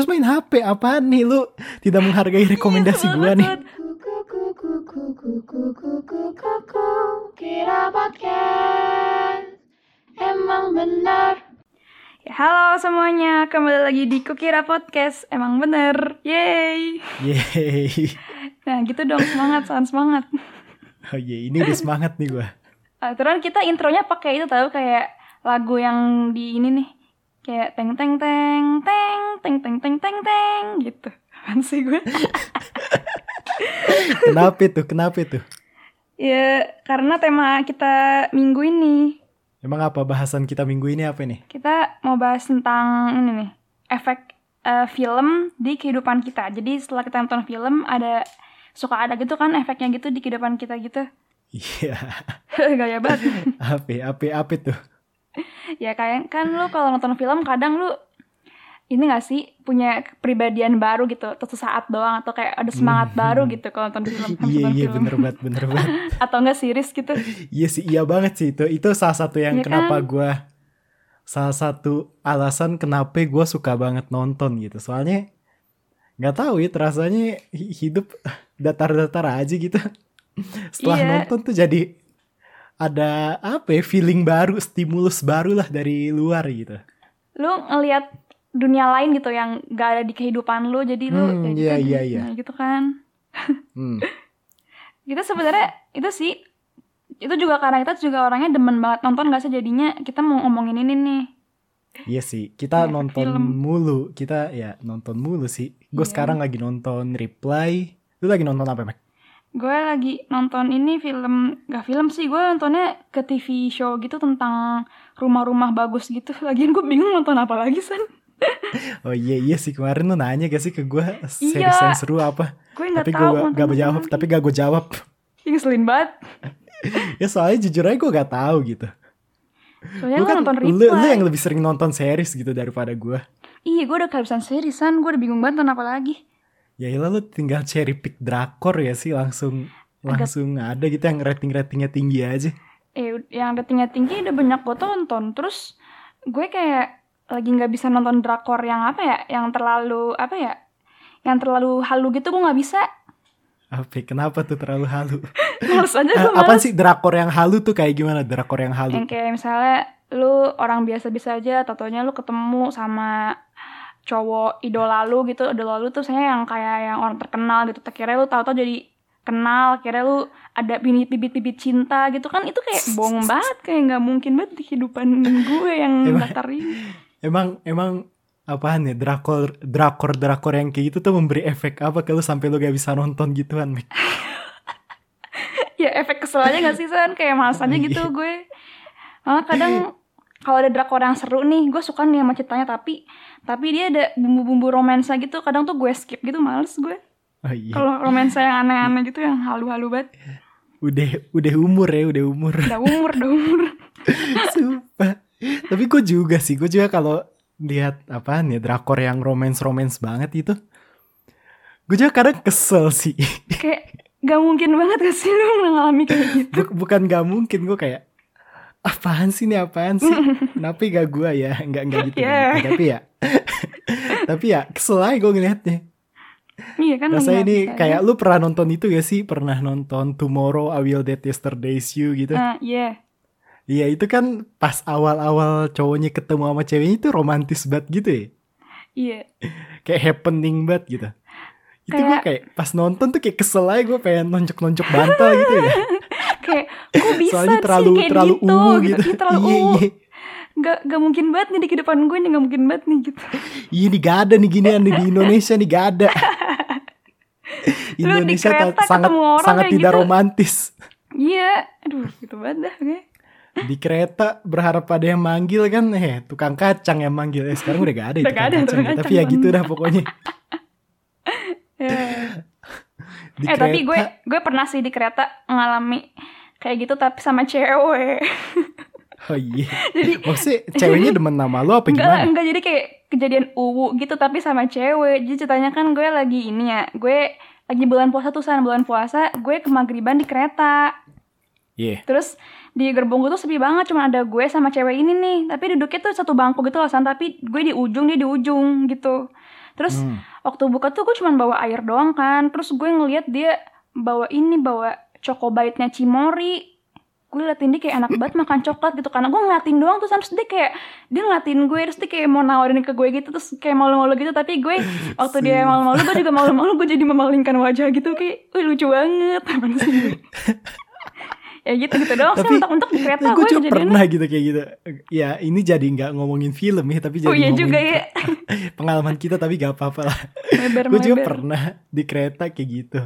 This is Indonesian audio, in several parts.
terus main HP apaan nih lu? Tidak menghargai rekomendasi Iya, gua nih. Kira podcast. Emang benar. Ya, halo semuanya, kembali lagi di Kukira Podcast. Emang bener, yeay. Yeay. Nah gitu dong, semangat, sangat semangat. Oh iya ini udah semangat nih gua. Uh, Terus kita intronya pakai itu tahu kayak lagu yang di ini nih Kayak teng teng teng teng teng teng teng teng teng gitu. Apaan sih gue? Kenapa itu? Kenapa itu? Ya karena tema kita minggu ini. Emang apa bahasan kita minggu ini apa nih kita mau bahas tentang ini nih efek eh, film di kehidupan kita. Jadi setelah kita nonton film ada suka ada gitu kan efeknya gitu di kehidupan kita gitu. Iya. Gaya banget. Apa apa apa tuh ya kayak kan lu kalau nonton film kadang lu ini gak sih punya kepribadian baru gitu atau sesaat doang atau kayak ada semangat baru gitu kalau nonton film Iya nonton iya film. bener banget bener banget atau enggak series gitu Iya sih, iya banget sih itu. Itu salah satu yang Iya kenapa kan? gua salah satu alasan kenapa gue suka banget nonton gitu. Soalnya nggak tahu ya, rasanya hi- hidup datar-datar aja gitu. Setelah Iya. nonton tuh jadi ada apa ya, feeling baru, stimulus baru lah dari luar gitu. lu ngelihat dunia lain gitu yang gak ada di kehidupan lu jadi lu Hmm, ya gitu, iya, jadi- iya, iya. nah, gitu kan Hmm. kita sebenarnya itu sih itu juga karena kita juga orangnya demen banget nonton gak sih jadinya kita mau ngomongin ini nih Iya sih, kita Kayak nonton film. mulu. Kita ya nonton mulu sih. Gue Iya. sekarang lagi nonton Reply. Lu lagi nonton apa, Mek? Gue lagi nonton ini film gak film sih gue nontonnya ke TV show gitu tentang rumah-rumah bagus gitu lagian gue bingung nonton apa lagi san Oh iya iya sih kemarin lu nanya gak sih ke gue series Iya. yang seru apa? gue nggak Tapi tahu gue gak jawab, tapi gak gue jawab. Ih, ngeselin banget ya soalnya jujur aja gue gak tahu gitu. soalnya Lu gue kan nonton lu, lu yang lebih sering nonton series gitu daripada gue. iya gue udah kehabisan serisan gue udah bingung banget nonton apa lagi Ya lu tinggal cherry pick drakor ya sih langsung Agak- langsung ada gitu yang rating-ratingnya tinggi aja. eh yang ratingnya tinggi udah banyak gue tonton terus gue kayak lagi nggak bisa nonton drakor yang apa ya yang terlalu apa ya yang terlalu halu gitu gue nggak bisa Apa? ya, Kenapa tuh terlalu halu? males aja Eh, gue males sih drakor yang halu tuh kayak gimana? Drakor yang halu? yang kayak misalnya lu orang biasa-biasa aja tatonya lu ketemu sama cowok idola lu gitu idola lu tuh saya yang kayak yang orang terkenal gitu akhirnya lu tahu-tahu jadi kenal akhirnya lu ada bibit-bibit cinta gitu kan itu kayak bohong banget kayak nggak mungkin banget di kehidupan gue yang datar ini. Emang emang apaan ya drakor drakor drakor yang kayak gitu tuh memberi efek apa kalau sampai lu gak bisa nonton gituan Mek? ya efek kesel aja gak sih San? Kayak males aja gitu gue. Malah kadang kalau ada drakor yang seru nih gue suka nih sama ceritanya tapi tapi dia ada bumbu-bumbu romansa gitu kadang tuh gue skip gitu males gue Oh iya. kalau romansa yang aneh-aneh gitu yang halu-halu banget Udah udah umur ya, udah umur. udah umur udah umur Sumpah. Tapi gue juga sih, gue juga kalau lihat apaan ya drakor yang romance-romance banget itu. Gue juga kadang kesel sih. kayak gak mungkin banget gak sih lu mengalami kayak gitu Buk- Bukan gak mungkin gue kayak apaan sih nih apaan sih? Kenapa gak gue ya? Enggak enggak gitu. Ya. enggak gitu. Tapi ya tapi ya kesel aja gue ngeliatnya. iya kan Rasanya nggak ini bisa kayak aja. lu pernah nonton itu gak sih? Pernah nonton Tomorrow I Will Dead Yesterday's You gitu? nah iya Iya itu kan pas awal-awal cowoknya ketemu sama ceweknya itu romantis banget gitu ya. iya Kayak happening banget gitu. Itu gue Kayak- kayak pas nonton tuh kayak kesel aja gue pengen nonjok-nonjok bantal gitu ya. kayak kok bisa Soalnya sih terlalu kayak terlalu gitu, gitu, gitu. Iya, terlalu Iya, iya. Gak, gak mungkin banget nih di kehidupan gue nih Gak mungkin banget nih gitu Iya nih gak ada nih ginian nih di Indonesia nih gak ada. Indonesia kereta sangat orang sangat tidak gitu. romantis. Iya Aduh gitu banget dah oke. Di kereta berharap ada yang manggil kan, eh tukang kacang yang manggil. Eh sekarang udah gak ada ya tukang kacang. tukang ya. Tapi kacang ya gitu dah pokoknya. Di Eh tapi gue kereta- Gue pernah sih di kereta Ngalami Kayak gitu tapi sama cewek Oh iya. Maksudnya ceweknya demen nama lo apa Enggak gimana? enggak jadi kayak kejadian uwu gitu tapi sama cewek. Jadi ceritanya kan gue lagi ini ya, gue lagi bulan puasa tuh san bulan puasa, gue ke magriban di kereta. Iya. Terus di gerbong gue tuh sepi banget, cuma ada gue sama cewek ini nih. Tapi duduknya tuh satu bangku gitu loh san, tapi gue di ujung dia di ujung gitu. terus Hmm. Waktu buka tuh gue cuman bawa air doang kan. Terus gue ngeliat dia bawa ini bawa chocobite-nya Cimori gue liatin dia kayak enak banget makan coklat gitu. Karena gue ngeliatin doang terus terus dia kayak dia ngeliatin gue terus dia kayak mau nawarin ke gue gitu terus kayak malu-malu gitu. Tapi gue waktu dia malu-malu gue juga malu-malu gue jadi memalingkan wajah gitu. Kayak lucu banget. Apaan sih? ya gitu gitu doang sih Tapi- untuk-untuk di kereta gue juga pernah gitu kayak gitu. Ya ini jadi nggak ngomongin film ya, tapi jadi oh iya juga ya pengalaman kita tapi gak apa-apa lah. gue juga pernah di kereta kayak gitu.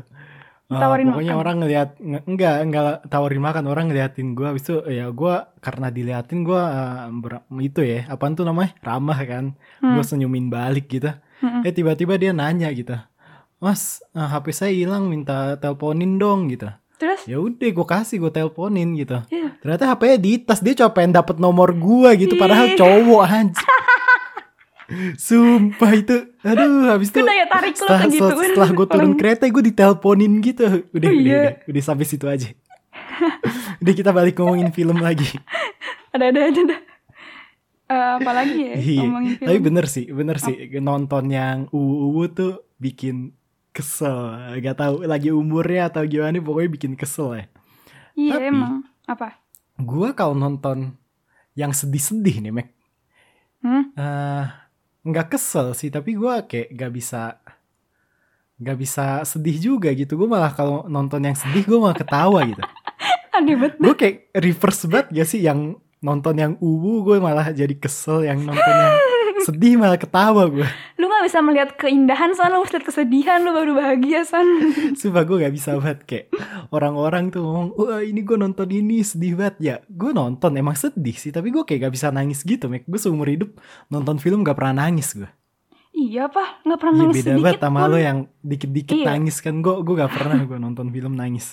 Ditawarin pokoknya makan. orang ngeliat nge- enggak enggak tawarin makan orang ngeliatin gue habis itu ya gue karena diliatin gue itu ya apaan tuh namanya ramah kan Hmm. gue senyumin balik gitu Mm-mm. eh tiba-tiba dia nanya gitu mas eh, HP saya hilang minta teleponin dong gitu terus? Ya udah gue kasih gue teleponin gitu. Iya. ternyata HP-nya di tas dia cuma pengen dapet nomor gue gitu padahal cowok anjir Sumpah itu Aduh habis itu Itu daya tarik lu setelah, gitu. setelah, setelah gue turun Orang- kereta gue diteleponin gitu. Udah Oh, udah, iya. udah Udah sampai situ aja. Udah kita balik ngomongin film lagi. Ada ada ada ada. Eh, apalagi ya Iya ngomongin film? Tapi bener sih Bener sih. Nonton yang uwu tuh Bikin kesel. Gak tahu lagi umurnya atau gimana Pokoknya bikin kesel ya. Iya tapi- emang. Apa? Gue kalau nonton Yang sedih-sedih nih Mek hmm? nggak kesel sih tapi gua kayak gak bisa nggak bisa sedih juga gitu. Gue malah kalau nonton yang sedih gue malah ketawa gitu. Aneh banget. Gue kayak reverse banget gak sih yang nonton yang uwu gue malah jadi kesel yang nonton yang sedih malah ketawa gue lu gak bisa melihat keindahan san. Lu mesti lihat kesedihan lu baru bahagia san. Sumpah gue gak bisa banget. Kayak orang-orang tuh ngomong wah ini gue nonton ini sedih banget. Ya gue nonton emang sedih sih. Tapi gue kayak gak bisa nangis gitu mek. Gue seumur hidup nonton film gak pernah nangis gue iya pak. Nggak pernah Iya nangis beda sedikit banget sama pun. lo yang dikit-dikit Iya. nangis kan. Gue gue gak pernah gue nonton film nangis.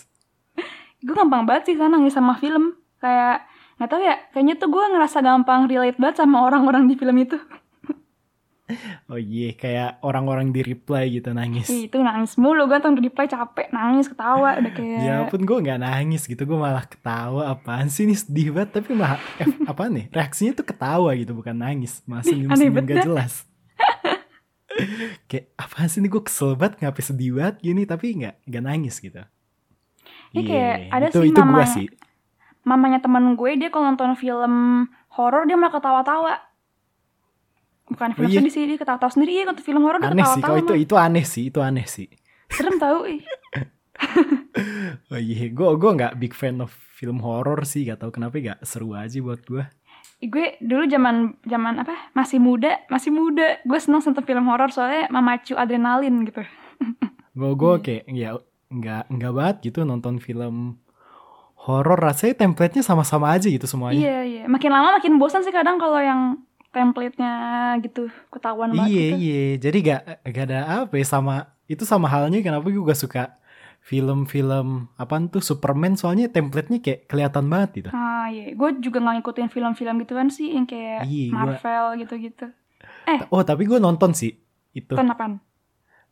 Gue gampang banget sih san nangis sama film. Kayak nggak tahu ya kayaknya tuh gue ngerasa gampang relate banget sama orang-orang di film itu oh iya kayak orang-orang di reply gitu nangis. Itu nangis mulu. Gue nonton reply capek nangis ketawa udah kayak ya pun gue nggak nangis gitu. Gue malah ketawa. Apaan sih ini sedih banget? Tapi malah eh, apa nih? Reaksinya tuh ketawa gitu bukan nangis. Malah Ih, senyum aneh senyum banget. gak jelas. Kayak apaan sih ini? Gue kesel banget ngapain sedih banget gini? Tapi nggak nggak nangis gitu. Ini kayak Iya, ada itu sih itu gue mama- sih. mamanya temen gue dia kalau nonton film horor dia malah ketawa-tawa bukan film iya? sedih sih dia ketawa-tawa sendiri. Iya nonton film horor dia aneh sih. kalau itu malah. itu aneh sih itu aneh sih. Serem tau ih. Oh iya, gue gue nggak big fan of film horor sih, gak tau kenapa gak seru aja buat gue. gue dulu zaman zaman apa? Masih muda masih muda. Gue seneng nonton film horor soalnya memacu adrenalin gitu. Gue gue kayak ya nggak nggak banget gitu nonton film horor. Rasanya template-nya sama-sama aja gitu semuanya. iya iya. Makin lama makin bosan sih kadang kalau yang template-nya gitu ketahuan banget Iya gitu. iya, jadi gak gak ada apa ya sama itu sama halnya kenapa gue gak suka film-film apaan tuh Superman soalnya template-nya kayak kelihatan banget gitu. Ah iya, gue juga nggak ngikutin film-film gituan sih yang kayak Iya, gua- Marvel gitu-gitu. Oh tapi gue nonton sih itu Kenapaan?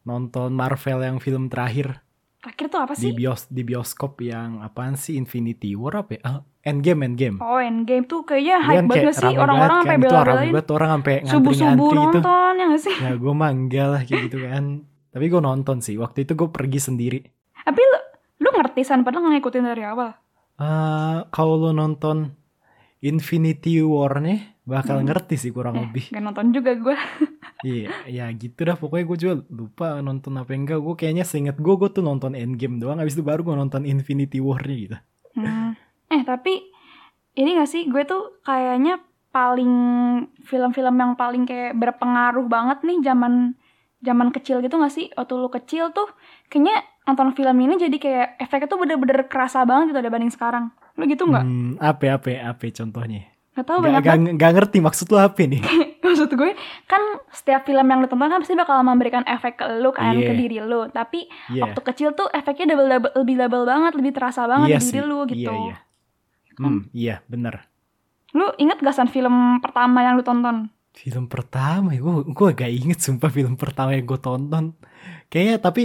nonton Marvel yang film terakhir Terakhir tuh apa di sih? bios di bioskop yang apaan sih Infinity War apa ya? Ah, Endgame Endgame. Oh Endgame tuh kayaknya Iya hype kan banget kayak gak sih? Orang-orang banget sampai kan, bela-belain banget orang sampai subuh-subuh gitu. nonton ya gak sih? Ya gue mangga lah kayak gitu kan. Tapi gue nonton sih. Waktu itu gue pergi sendiri. Tapi lu, lu ngerti San, padahal ngikutin dari awal. Eh kalau lo nonton Infinity War nih bakal Hmm. ngerti sih kurang Eh, lebih. Gak nonton juga gue. Iya, ya gitu dah pokoknya gue juga lupa nonton apa enggak. Gue kayaknya seinget gue gue tuh nonton Endgame doang. Abis itu baru gue nonton Infinity War-nya gitu. Hmm. Eh tapi ini gak sih gue tuh kayaknya paling film-film yang paling kayak berpengaruh banget nih zaman zaman kecil gitu gak sih? Waktu lu kecil tuh kayaknya nonton film ini jadi kayak efeknya tuh bener-bener kerasa banget gitu dibanding sekarang. Lu gitu nggak? Hmm, apa apa apa contohnya? Gak tau Gak, banyak gak, gak ngerti maksud lo apa nih? Maksud gue kan setiap film yang lu tonton kan pasti bakal memberikan efek ke lu kan Iya. ke diri lu. Tapi Iya. waktu kecil tuh efeknya double, double lebih double banget, lebih terasa banget Iya di diri sih. lu gitu. Iya, iya. Hmm, iya bener. Lu inget gak San film pertama yang lu tonton? Film pertama ya, gue gue gak inget sumpah film pertama yang gue tonton. Kayaknya tapi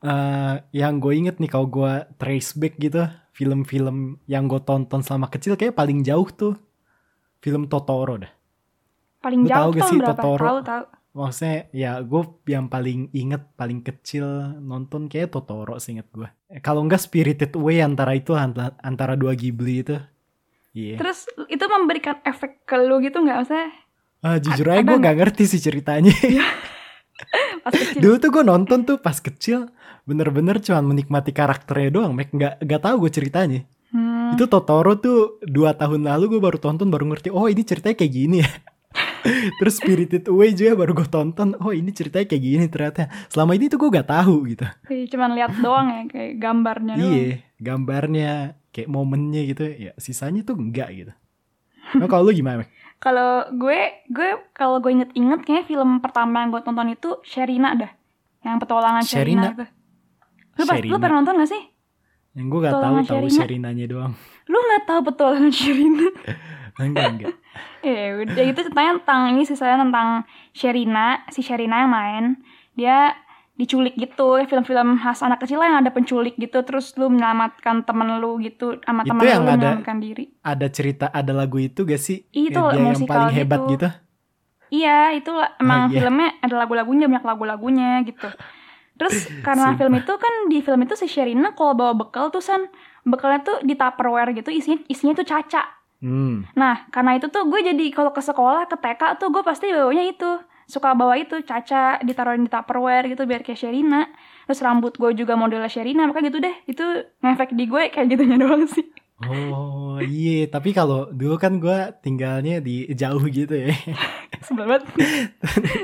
eh yang gue inget nih kalau gue trace back gitu, film-film yang gue tonton selama kecil kayak paling jauh tuh film Totoro dah. Paling jauh tahu gak sih berapa? Totoro? Tahu tahu. maksudnya ya gue yang paling inget paling kecil nonton kayak Totoro sih inget gue kalau enggak Spirited Away antara itu antara, dua Ghibli itu iya Terus itu memberikan efek ke lu gitu nggak maksudnya Ah, jujur aja gue nggak? gak ngerti sih ceritanya pas kecil? dulu tuh gue nonton tuh pas kecil bener-bener cuman menikmati karakternya doang Mek nggak nggak tahu gue ceritanya Hmm, itu Totoro tuh dua tahun lalu gue baru tonton baru ngerti oh ini ceritanya kayak gini ya terus Spirited Away juga baru gue tonton oh ini ceritanya kayak gini ternyata selama ini tuh gue gak tahu gitu kayak cuman lihat doang ya kayak gambarnya doang. iya gambarnya kayak momennya gitu ya sisanya tuh enggak gitu nah kalau lu gimana? Kalau gue, gue kalau gue inget-inget kayaknya film pertama yang gue tonton itu Sherina dah. Yang petualangan Sherina, Sherina? itu. Lu, lu pernah nonton gak sih? yang gue gak tahu Petualangan tahu Sherina. Sherinanya doang Lu gak tahu petualangan Sherina? enggak enggak ya udah itu ceritanya tentang ini sih saya tentang Sherina, si Sherina yang main. Dia diculik gitu, ya film-film khas anak kecil lah yang ada penculik gitu, terus lu menyelamatkan temen lu gitu, sama Itu temen yang lu, ada- menyelamatkan diri. ada cerita ada lagu itu gak sih Itu Kayak dia yang musikal paling hebat gitu. gitu Iya, itu emang iya. filmnya ada lagu-lagunya, banyak lagu-lagunya gitu. Terus karena Sumpah. film itu kan di film itu si Sherina kalau bawa bekal tuh san bekalnya tuh di Tupperware gitu, isinya isinya tuh caca. Hmm Nah, karena itu tuh gue jadi kalau ke sekolah ke TK tuh gue pasti bawanya itu suka bawa itu caca ditaruhin di Tupperware gitu biar kayak Sherina. Terus rambut gue juga modelnya Sherina, makanya gitu deh. Itu ngefek di gue kayak gitunya doang sih. Oh iya, tapi kalau dulu kan gue tinggalnya di jauh gitu ya. Sebel banget.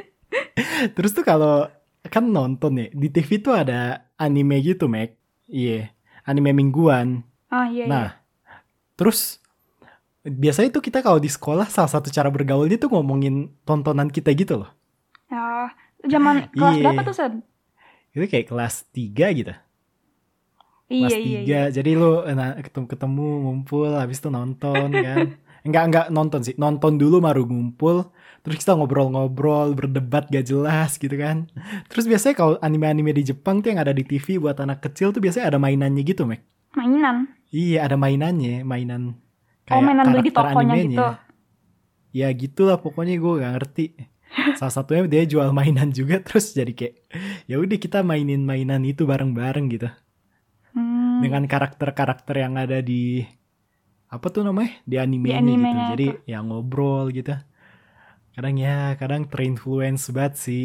Terus tuh kalau kan nonton nih di TV tuh ada anime gitu, Mac. Iya, anime mingguan. Iya iya. Nah, terus biasanya tuh kita kalau di sekolah salah satu cara bergaulnya tuh ngomongin tontonan kita gitu loh. Ya, zaman kelas Iya. berapa tuh, San? Itu kayak kelas 3 gitu. Iya Kelas iya 3. iya. Jadi lu nah, ketemu-ketemu ngumpul habis itu nonton kan. Enggak enggak nonton sih. Nonton dulu baru ngumpul. Terus kita ngobrol-ngobrol, berdebat gak jelas gitu kan. Terus biasanya kalau anime-anime di Jepang tuh yang ada di TV buat anak kecil tuh biasanya ada mainannya gitu, Mek. Mainan. Iya, ada mainannya, mainan Oh, mainan beli di tokonya animenya. gitu. Ya gitulah pokoknya gue gak ngerti. Salah satunya dia jual mainan juga terus jadi kayak ya udah kita mainin mainan itu bareng-bareng gitu. Hmm. dengan karakter-karakter yang ada di apa tuh namanya di animenya, Di gitu jadi tuh. yang ngobrol gitu kadang ya kadang terinfluence banget sih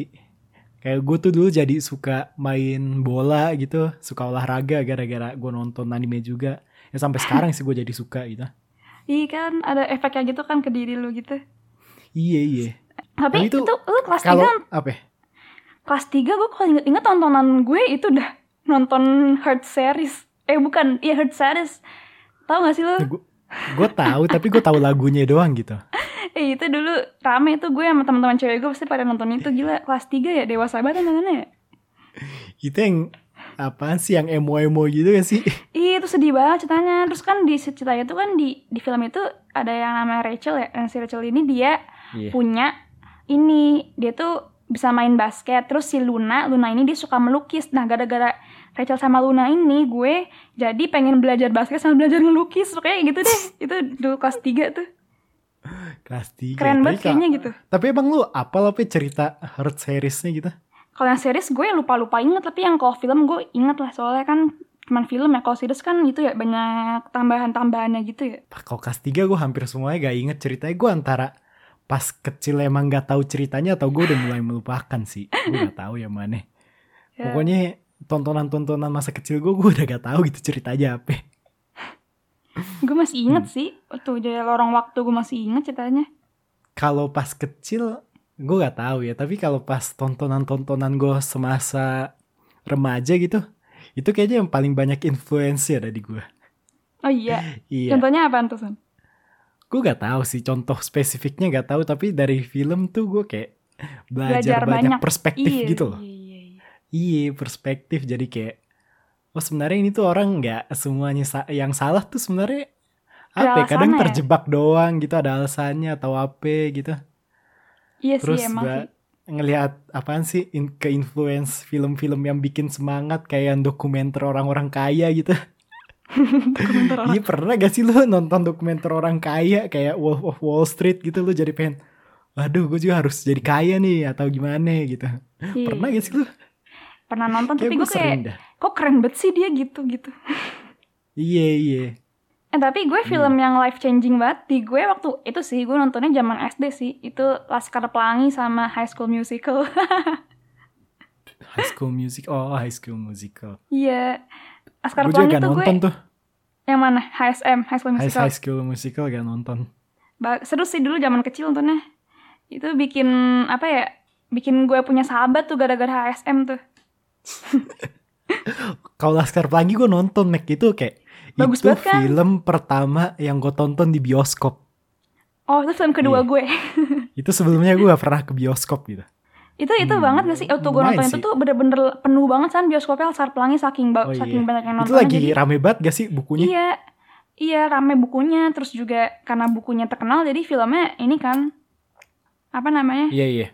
kayak gue tuh dulu jadi suka main bola gitu suka olahraga gara-gara gue nonton anime juga ya sampai sekarang sih gue jadi suka gitu Iya kan ada efeknya gitu kan ke diri lu gitu. iya iya Tapi itu, itu lu kelas kalau 3 apa ya? kelas 3 gue kalau inget-inget tontonan gue itu udah nonton Heart series. Eh bukan, iya Heart series. Tahu gak sih lu? gue gue tahu tapi gue tahu lagunya doang gitu Eh itu dulu rame tuh gue sama teman-teman cewek gue pasti pada nonton itu gila kelas 3 ya dewasa banget nontonnya ya. itu yang apaan sih yang emo-emo gitu gak sih Iya itu sedih banget ceritanya. Terus kan di ceritanya tuh kan di di film itu ada yang namanya Rachel ya. Dan si Rachel ini dia Iya. punya ini dia tuh bisa main basket. Terus si Luna, Luna ini dia suka melukis. Nah gara-gara Rachel sama Luna ini gue jadi pengen belajar basket sama belajar ngelukis. Kayak gitu deh. Itu dulu kelas 3 tuh. kelas 3 Keren banget kayaknya gitu. Tapi emang lu apa apa cerita Heart seriesnya gitu? Kalau yang series gue lupa-lupa inget. Tapi yang kalau film gue inget lah. Soalnya kan cuman film ya. Kalau series kan itu ya banyak tambahan-tambahannya gitu ya. Pak, Kalau kelas 3 gue hampir semuanya gak inget ceritanya. Gue antara pas kecil emang gak tahu ceritanya atau gue udah mulai melupakan sih. Gue gak tahu yang mana. Ya. Pokoknya tontonan-tontonan masa kecil gue gue udah gak tahu gitu ceritanya apa. Gue masih Hmm. inget sih. Tuh jadi lorong waktu gue masih inget ceritanya. Kalau pas kecil gue gak tahu ya. Tapi kalau pas tontonan-tontonan gue semasa remaja gitu, itu kayaknya yang paling banyak influence ada di gue. Oh iya. Iya. Contohnya apa tuh, Son? gue gak tahu sih contoh spesifiknya gak tahu tapi dari film tuh gue kayak Belajar belajar, banyak, banyak. perspektif Iya, gitu loh Iya, iya, iya. iya perspektif jadi kayak oh sebenarnya ini tuh orang nggak semuanya sa- yang salah tuh sebenarnya apa ya, kadang ya? terjebak doang gitu ada alasannya atau apa gitu Iya terus sih emang gua sih. ngelihat apaan sih in- ke influence film-film yang bikin semangat kayak yang dokumenter orang-orang kaya gitu. Iya pernah gak sih lu nonton dokumenter orang kaya kayak Wolf of Wall Street gitu lu jadi pengen waduh gue juga harus jadi kaya nih atau gimana gitu. Iya. Pernah gak sih lu? Pernah nonton tapi gue gue kayak kok keren banget sih dia gitu gitu. Iya iya. Eh tapi gue Hmm. film yang life changing banget di gue waktu itu sih gue nontonnya zaman SD sih itu Laskar Pelangi sama High School Musical. High School Music. Oh High School Musical. Iya. Laskar Gue juga Pelangi gak tuh gue nonton tuh. yang mana? HSM High School Musical. High School Musical gak nonton. Ba- seru sih dulu zaman kecil nontonnya. Itu bikin apa ya? Bikin gue punya sahabat tuh gara-gara HSM tuh. Kalau Laskar Pelangi gue nonton Mac itu kayak Bagus itu banget kan? film pertama yang gue tonton di bioskop. Oh itu film kedua Iya. gue. Itu sebelumnya gue gak pernah ke bioskop gitu. itu itu Hmm, banget gak sih? Waktu gue nonton itu tuh bener-bener penuh banget kan bioskopnya Laskar Pelangi saking ba- Oh, saking iya. banyak yang Itu nonton. lagi rame banget gak sih bukunya? Iya, iya rame bukunya. Terus juga karena bukunya terkenal, jadi filmnya ini kan apa namanya Iya iya.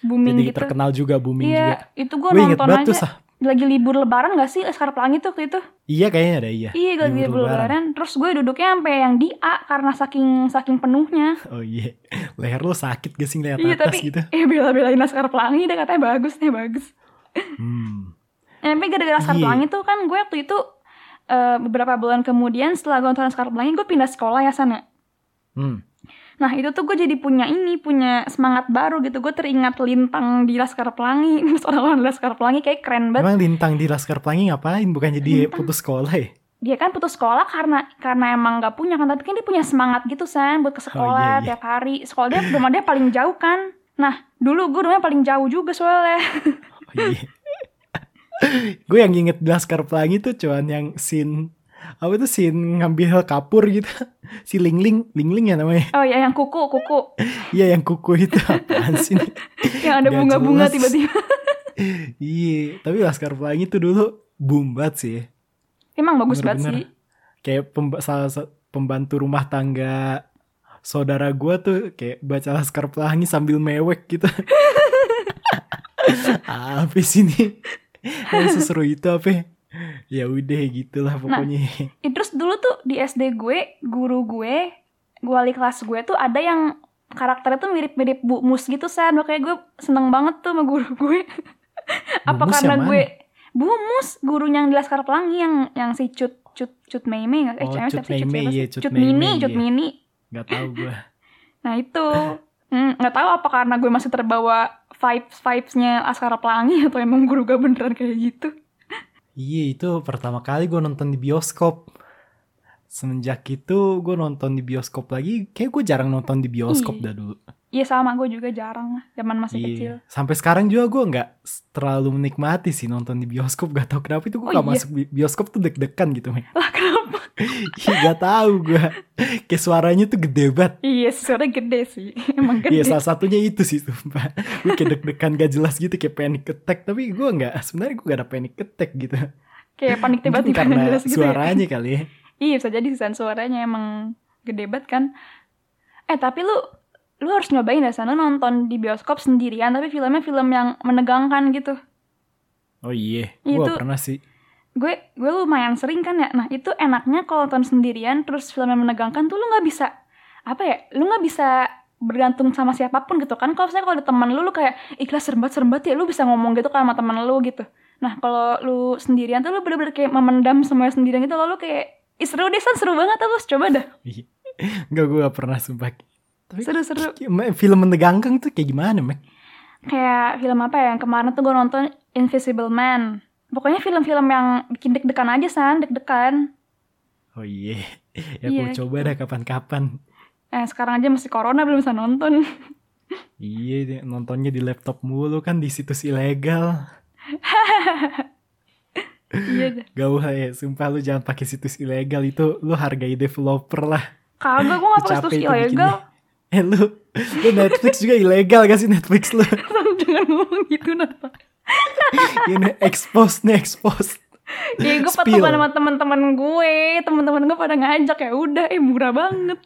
booming Jadi gitu. terkenal juga booming juga. Iya, itu gue inget nonton banget aja. tuh. Lagi libur lebaran gak sih Laskar Pelangi tuh waktu itu? Iya kayaknya ada iya. Iya, lagi libur lebaran. Terus gue duduknya sampai yang di A karena saking saking penuhnya. Oh iya. Leher lo sakit gak sih ngeliat iya, atas tapi gitu? eh bela-belain Laskar Pelangi deh katanya bagus nih bagus. Hmm. Ya, tapi gara-gara Laskar Iya. Pelangi tuh kan gue waktu itu eh, beberapa bulan kemudian setelah gue nonton Laskar Pelangi gue pindah sekolah ya sana. Hmm. Nah itu tuh gue jadi punya ini, punya semangat baru gitu. Gue teringat lintang di Laskar Pelangi. Terus orang-orang di Laskar Pelangi kayak keren banget. Emang Lintang di Laskar Pelangi ngapain? Bukan jadi Lintang. putus sekolah ya? Dia kan putus sekolah karena karena emang gak punya kan. Tapi kan dia punya semangat gitu San buat ke sekolah iya, iya. tiap hari. Sekolah dia rumah dia paling jauh kan. Nah dulu gue rumahnya paling jauh juga soalnya. Oh, iya. gue yang inget Laskar Pelangi tuh cuman yang scene apa tuh scene ngambil kapur gitu si Lingling Lingling ya namanya Oh ya yang kuku, kuku. iya yang kuku itu apaan sih nih? Yang ada bunga-bunga tiba-tiba. iya tapi Laskar Pelangi tuh dulu boom banget sih Emang bagus banget Bener-bener. sih. kayak pemba- salah sa- pembantu rumah tangga saudara gue tuh kayak baca Laskar Pelangi sambil mewek gitu apa sih ini yang seseru itu apa ya udah gitulah pokoknya Ih, terus dulu tuh di SD gue, guru gue, wali kelas gue tuh ada yang karakternya tuh mirip-mirip Bu Mus gitu San. Makanya gue seneng banget tuh sama guru gue. Apa Mus karena gue Bu Mus, gurunya yang di Laskar Pelangi yang yang si Cut Cut Cut Meme nggak? Eh, Oh, Cut? Meme, sih? iya, Cut Cut Mini, Cut iya. Mini. nggak tahu gue Nah itu Hmm, nggak tahu apa karena gue masih terbawa vibes vibesnya Laskar Pelangi atau emang guru gue beneran kayak gitu. Iya itu pertama kali gue nonton di bioskop semenjak itu gue nonton di bioskop lagi kayak gue jarang nonton di bioskop Iya. dah dulu Iya sama gue juga jarang lah, zaman masih Iya. kecil. Sampai sekarang juga gue nggak terlalu menikmati sih nonton di bioskop. Gak tau kenapa itu gue Oh, gak iya. masuk bi- bioskop tuh deg-degan gitu. men. Lah kenapa? Iya gak tahu gue. Kayak suaranya tuh gede banget. Iya, suara gede sih. Emang gede. Iya salah satunya itu sih sumpah. Gue kayak deg-degan gak jelas gitu kayak panic attack. Tapi gue nggak. Sebenarnya gue gak ada panic attack gitu. Kayak panik tiba-tiba karena jelas gitu ya. suaranya kali ya. Iya, bisa jadi sih suaranya emang gede banget kan. Eh, tapi lu lu harus nyobain ya sana nonton di bioskop sendirian tapi filmnya film yang menegangkan gitu. Oh iya. Gue Itu- pernah sih. Gue gue lumayan sering kan ya. Nah, itu enaknya kalau nonton sendirian terus filmnya menegangkan tuh lu nggak bisa apa ya? Lu nggak bisa bergantung sama siapa pun gitu kan. Kalau misalnya kalau ada teman lu lu kayak ikhlas serembat serembat ya lu bisa ngomong gitu kan sama teman lu gitu. Nah, kalau lu sendirian tuh lu bener-bener kayak memendam semuanya sendirian gitu lalu kayak Ih, seru deh San, seru banget terus coba dah. Enggak gue gak pernah sumpah. Tapi Seru-seru. kayak- film menegangkan tuh kayak gimana Mek? kayak film apa ya yang kemarin tuh gue nonton Invisible Man pokoknya film-film yang bikin deg-degan aja san deg-degan Oh iya. Ya Iya. aku coba dah kapan-kapan. eh sekarang aja masih corona belum bisa nonton Iya, nontonnya di laptop mulu kan di situs ilegal. iya Gak usah ya, sumpah lu jangan pakai situs ilegal itu lu hargai developer lah. kagak gue nggak pakai situs itu ilegal bikinnya. Eh lu, lu Netflix juga ilegal gak sih Netflix lu? jangan ngomong gitu napa Ini expose nih expose. ya gue patungan sama teman-teman gue teman-teman gue pada ngajak ya udah eh murah banget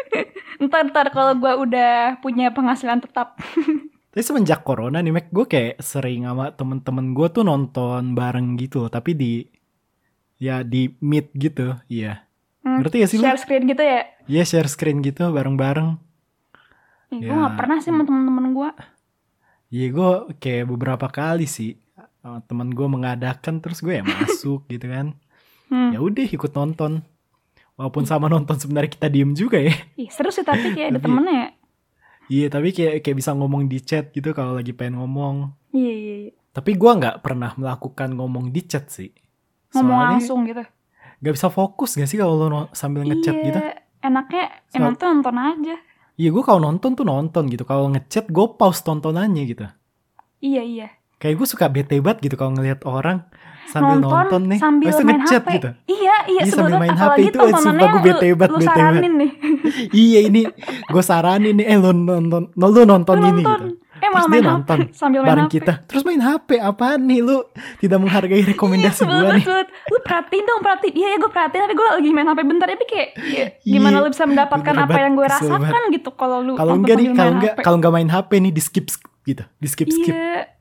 ntar ntar kalau gue udah punya penghasilan tetap Tapi semenjak corona nih Mac, gue kayak sering sama temen-temen gue tuh nonton bareng gitu loh. Tapi di, ya di meet gitu, iya. Hmm, Ngerti gak sih lu? share screen gitu ya Iya share screen gitu bareng-bareng. Gue Ya. nggak pernah sih sama temen-temen gue. Iya gue kayak beberapa kali sih uh, teman gue mengadakan terus gue ya masuk gitu kan. Hmm. Ya udah ikut nonton. Walaupun sama nonton sebenarnya kita diem juga ya. Ih, seru sih tapi kayak ada Tapi- temennya ya. Iya tapi kayak kayak bisa ngomong di chat gitu kalau lagi pengen ngomong. Iya, iya, iya. Tapi gue nggak pernah melakukan ngomong di chat sih. Ngomong Soalnya langsung gitu. nggak bisa fokus gak sih kalau lo sambil ngechat iya, gitu? enaknya So- emang tuh nonton aja. Iya gue kalau nonton tuh nonton gitu. Kalau ngechat gue pause tontonannya gitu. Iya, iya. Kayak gue suka bete banget gitu kalau ngelihat orang sambil nonton, nonton, nih, sambil main ngechat HP. gitu. Iya, iya, Iya, sambil main HP itu, eh, sumpah gue bete lu, banget, lu bete saranin nih. iya ini gue saranin nih, eh lo nonton, lo, lo nonton Lu ini nonton. gitu. Malah dia main nonton HP sambil main bareng HP. kita. Terus main HP apaan nih lu tidak menghargai rekomendasi Sebel gue nih. Lu perhatiin dong, perhatiin. Iya, iya gue perhatiin tapi gue lagi main HP bentar tapi kayak iya, gimana Iya, lu bisa mendapatkan apa yang gue rasakan gitu kalau lu Kalau nonton enggak nih, kalau enggak kalau enggak main HP nih di skip gitu, di skip skip. Iya.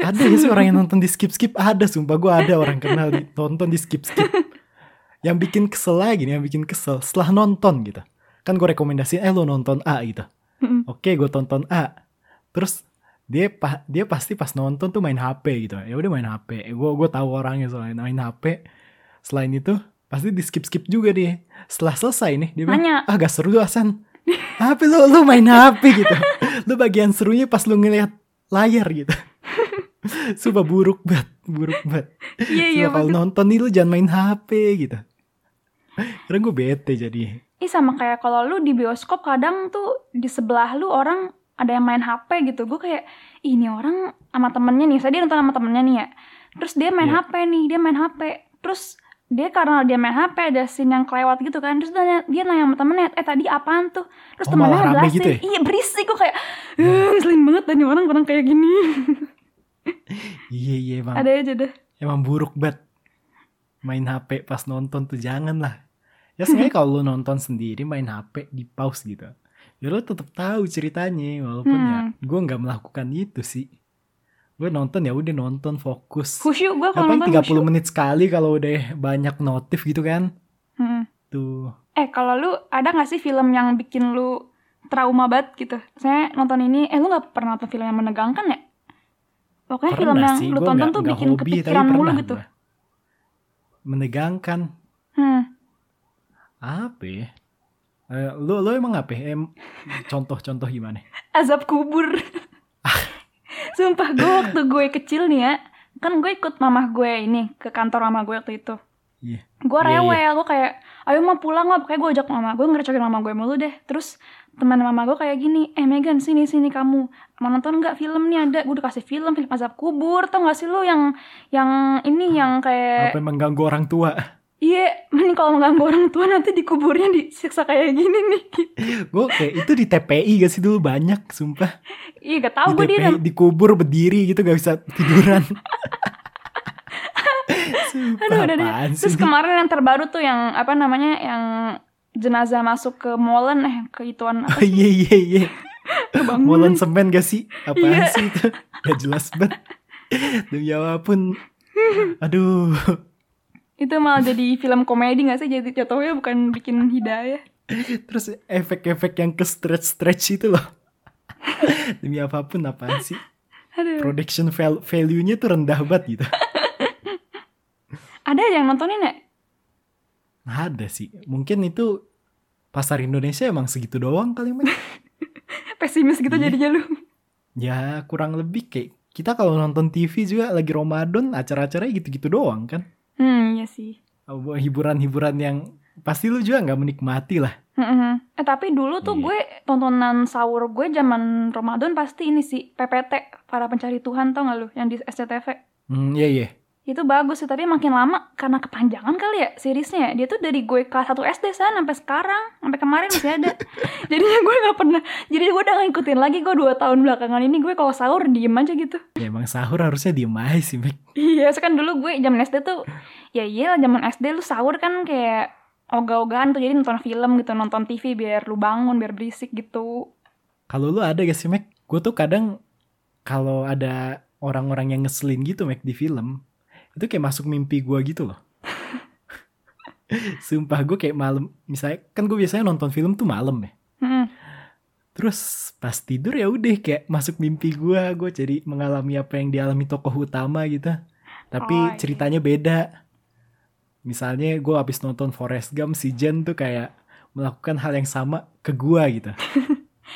Ada ya sih orang yang nonton di skip skip ada sumpah gue ada orang kenal di, nonton di skip skip. yang bikin kesel lagi nih, yang bikin kesel setelah nonton gitu. Kan gue rekomendasiin eh lo nonton A gitu. Oke, gue tonton A. Terus dia pa- dia pasti pas nonton tuh main HP gitu. Ya udah main HP. Gue gue tahu orangnya soalnya main HP. Selain itu pasti di skip skip juga dia. Setelah selesai nih dia bilang, ah gak seru Asan. HP lu lu main HP gitu. lu bagian serunya pas lu ngeliat layar gitu. Sumpah buruk banget, buruk banget. Iya, iya. Sumpah kalau nonton nih lu jangan main HP gitu. Karena gue bete jadi. Ih sama kayak kalau lu di bioskop kadang tuh di sebelah lu orang ada yang main HP gitu. Gue kayak "Ih, ini orang sama temennya nih. Saya dia nonton sama temennya nih ya. Terus dia main Iya. HP nih, dia main HP. Terus dia karena dia main HP ada scene yang kelewat gitu kan. Terus dia nanya, dia nanya sama temennya, eh tadi apaan tuh? Terus Oh, temennya ngejelasin. gitu ya? Iya berisik gue kayak, eh ngeselin banget dan orang orang kayak gini. Iya iya emang. ada aja deh. emang buruk banget main HP pas nonton tuh jangan lah ya sebenarnya kalau lu nonton sendiri main HP di pause gitu ya lu tetap tahu ceritanya walaupun ya Hmm. gue nggak melakukan itu sih gue nonton ya udah nonton fokus Khusyuk gue kalau nonton 30 khusyuk. menit sekali kalau udah banyak notif gitu kan Hmm. tuh Eh kalau lu ada gak sih film yang bikin lu trauma banget gitu? Saya nonton ini, eh lu gak pernah nonton film yang menegangkan ya? Pokoknya film yang sih lu gue tonton nggak tuh nggak bikin hobi kepikiran mulu gitu. gua. menegangkan Hmm. apa ya Eh, lu lu emang apa ya? Em, contoh-contoh gimana Azab kubur. Sumpah gue waktu gue kecil nih ya, kan gue ikut mamah gue ini ke kantor mama gue waktu itu. iya Gue Iya, rewel, gue kayak, ayo mah pulang lah, pokoknya gue ajak mama gue ngerecokin mama gue mulu deh. Terus teman mama gue kayak gini, eh Megan sini sini kamu mau nonton nggak film nih ada, gue udah kasih film film azab kubur, tau gak sih lu yang yang ini yang kayak apa mengganggu orang tua Iya, kalau mengganggu orang tua nanti dikuburnya disiksa kayak gini nih. gue kayak itu di TPI gak sih dulu? Banyak sumpah. Iya, gak tau di gue dia. TPI dikubur berdiri gitu gak bisa tiduran. Sumpah Aduh, udah sih Terus kemarin yang terbaru tuh yang apa namanya yang jenazah masuk ke molen eh ke ituan oh iya iya iya. Kebangunan. molen semen gak sih? Apaan Iya. sih itu? Gak jelas banget. Demi apa pun. Aduh Itu malah jadi film komedi gak sih? Jadi jatuhnya bukan bikin hidayah. terus efek-efek yang ke stretch stretch itu loh demi apa pun apaan sih Aduh. production val- value-nya tuh rendah banget gitu Ada yang nontonin ya? ada sih mungkin itu pasar Indonesia emang segitu doang kali Mek. Pesimis gitu Iya. jadinya lu. ya kurang lebih kayak kita kalau nonton TV juga lagi Ramadan acara-acaranya gitu-gitu doang kan Hmm, iya sih. hiburan-hiburan yang pasti lu juga nggak menikmati lah Mm-mm. Eh tapi dulu tuh Iya. gue tontonan sahur gue zaman Ramadan pasti ini sih PPT para pencari Tuhan tau gak lu yang di SCTV hmm iya iya itu bagus sih tapi makin lama karena kepanjangan kali ya seriesnya ya. dia tuh dari gue kelas 1 SD san sampai sekarang sampai kemarin masih ada. Jadinya gue nggak pernah jadi gue udah ngikutin lagi gue dua tahun belakangan ini. Gue kalau sahur diem aja gitu. Ya emang sahur harusnya diem aja sih Mek. iya so kan dulu gue zaman SD tuh ya iya lah zaman SD lu sahur kan kayak ogah-ogahan tuh. Jadi nonton film gitu nonton TV biar lu bangun biar berisik gitu. Kalau lu ada gak sih Mek gue tuh kadang kalau ada orang-orang yang ngeselin gitu Mek di film itu kayak masuk mimpi gue gitu loh Sumpah gue kayak malam Misalnya kan gue biasanya nonton film tuh malam ya Mm-mm. Terus pas tidur ya udah kayak masuk mimpi gue, gue jadi mengalami apa yang dialami tokoh utama gitu. Tapi Oh, iya. ceritanya beda. Misalnya gue habis nonton Forrest Gump, si Jen tuh kayak melakukan hal yang sama ke gue gitu.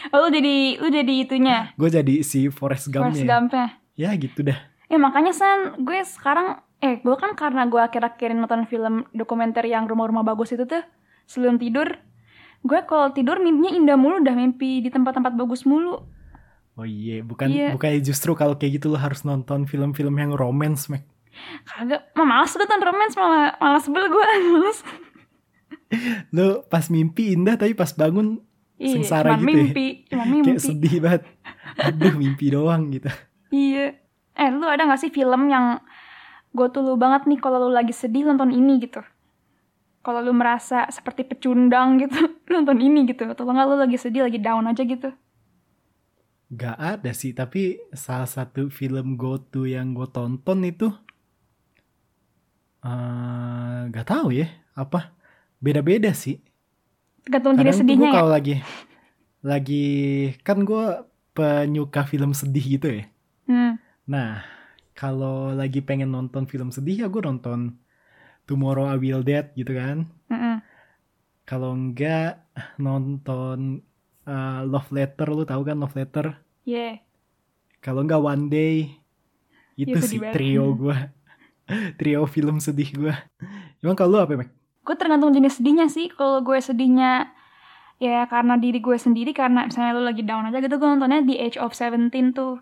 Oh, lu jadi lu jadi itunya, Gue jadi si Forrest Forrest Gump-nya. Gump-nya. Ya gitu dah. Ya makanya San, gue sekarang eh gue kan karena gue akhir-akhir nonton film dokumenter yang rumah-rumah bagus itu tuh sebelum tidur, gue kalau tidur mimpinya indah mulu udah mimpi di tempat-tempat bagus mulu. Oh iya, bukan Iya. bukannya justru kalau kayak gitu lo harus nonton film-film yang romance, Mek. Kagak, mah malas nonton romance malah malas sebel gue, malas. Lo pas mimpi indah tapi pas bangun Iya, sengsara cuman gitu ya. mimpi, cuma mimpi. Kayak sedih banget. Aduh, mimpi doang gitu. Iya. Eh, lu ada gak sih film yang gue tuh lu banget nih kalau lu lagi sedih nonton ini gitu? Kalau lu merasa seperti pecundang gitu, nonton ini gitu. Atau nggak lu lagi sedih, lagi down aja gitu. Gak ada sih, tapi salah satu film go to yang gue tonton itu eh gak tahu ya apa beda-beda sih. Tergantung jenis tuh gue sedihnya ya. kalau lagi lagi kan gue penyuka film sedih gitu ya. Hmm. Nah kalau lagi pengen nonton film sedih ya gue nonton Tomorrow I Will Dead gitu kan. mm-mm. Kalau enggak nonton eh, Love Letter lu tahu kan Love Letter? Yeah. Kalau enggak One Day itu Iya, sih banget. trio gue. trio film sedih gue. Emang kalau lu apa, Mek? Gue tergantung jenis sedihnya sih. Kalau gue sedihnya ya karena diri gue sendiri karena misalnya lu lagi down aja gitu gue nontonnya The Age of Seventeen tuh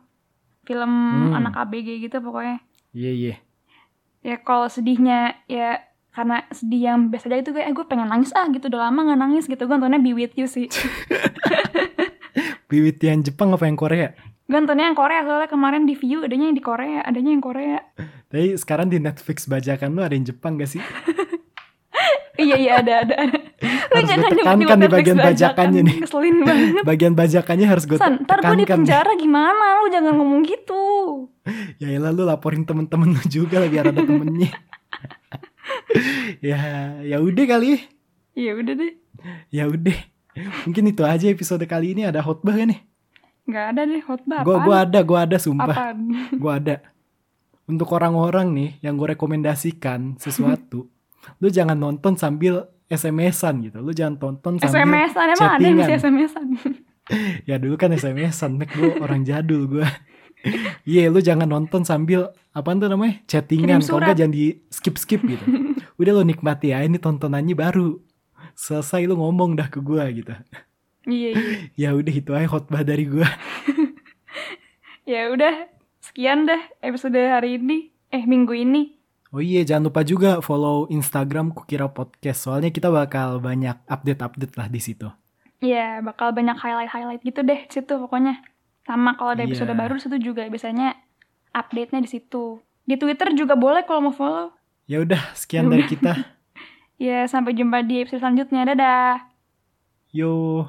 film Hmm. anak ABG gitu pokoknya Iya, iya. ya kalau sedihnya ya karena sedih yang biasa aja itu gue eh gue pengen nangis ah gitu udah lama nggak nangis gitu gue nontonnya Be With You sih Biwit yang Jepang apa yang Korea? gue nontonnya yang Korea soalnya kemarin di View adanya yang di Korea adanya yang Korea Tapi sekarang di Netflix bajakan lu ada yang Jepang gak sih? iya iya ada ada ada Harus jangan gue tekankan di bagian bajakannya nih. ngeselin banget Bagian bajakannya harus gue San, ntar gue di tekankan. penjara gimana lu jangan ngomong gitu Ya elah lu laporin temen-temen lu juga lah biar ada temennya. ya, ya udah kali. iya udah deh Ya udah. Mungkin itu aja episode kali ini ada khotbah kan nih? nggak ada deh khotbah Gue gua ada, gua ada sumpah. Gue ada. Untuk orang-orang nih yang gue rekomendasikan sesuatu, lu jangan nonton sambil SMS-an gitu. Lu jangan tonton sambil SMS-an emang ada yang bisa SMS-an Ya dulu kan SMS-an, Mek. Gue orang jadul gue. Iya, lu jangan nonton sambil apaan tuh namanya? Chattingan. Kalau surat. nggak jangan di skip-skip gitu. Udah lu nikmati ya, ini tontonannya baru. Selesai lu ngomong dah ke gue gitu. iya iya Ya udah itu aja khotbah dari gue. ya udah sekian dah episode hari ini eh minggu ini Oh iya, jangan lupa juga follow Instagram Kukira Podcast. Soalnya kita bakal banyak update-update lah di situ. Iya, bakal banyak highlight-highlight gitu deh di situ pokoknya. Sama kalau ada episode Iya. baru di situ juga biasanya update-nya di situ. Di Twitter juga boleh kalau mau follow. Ya udah, sekian dari kita. Ya, sampai jumpa di episode selanjutnya. Dadah. Yo.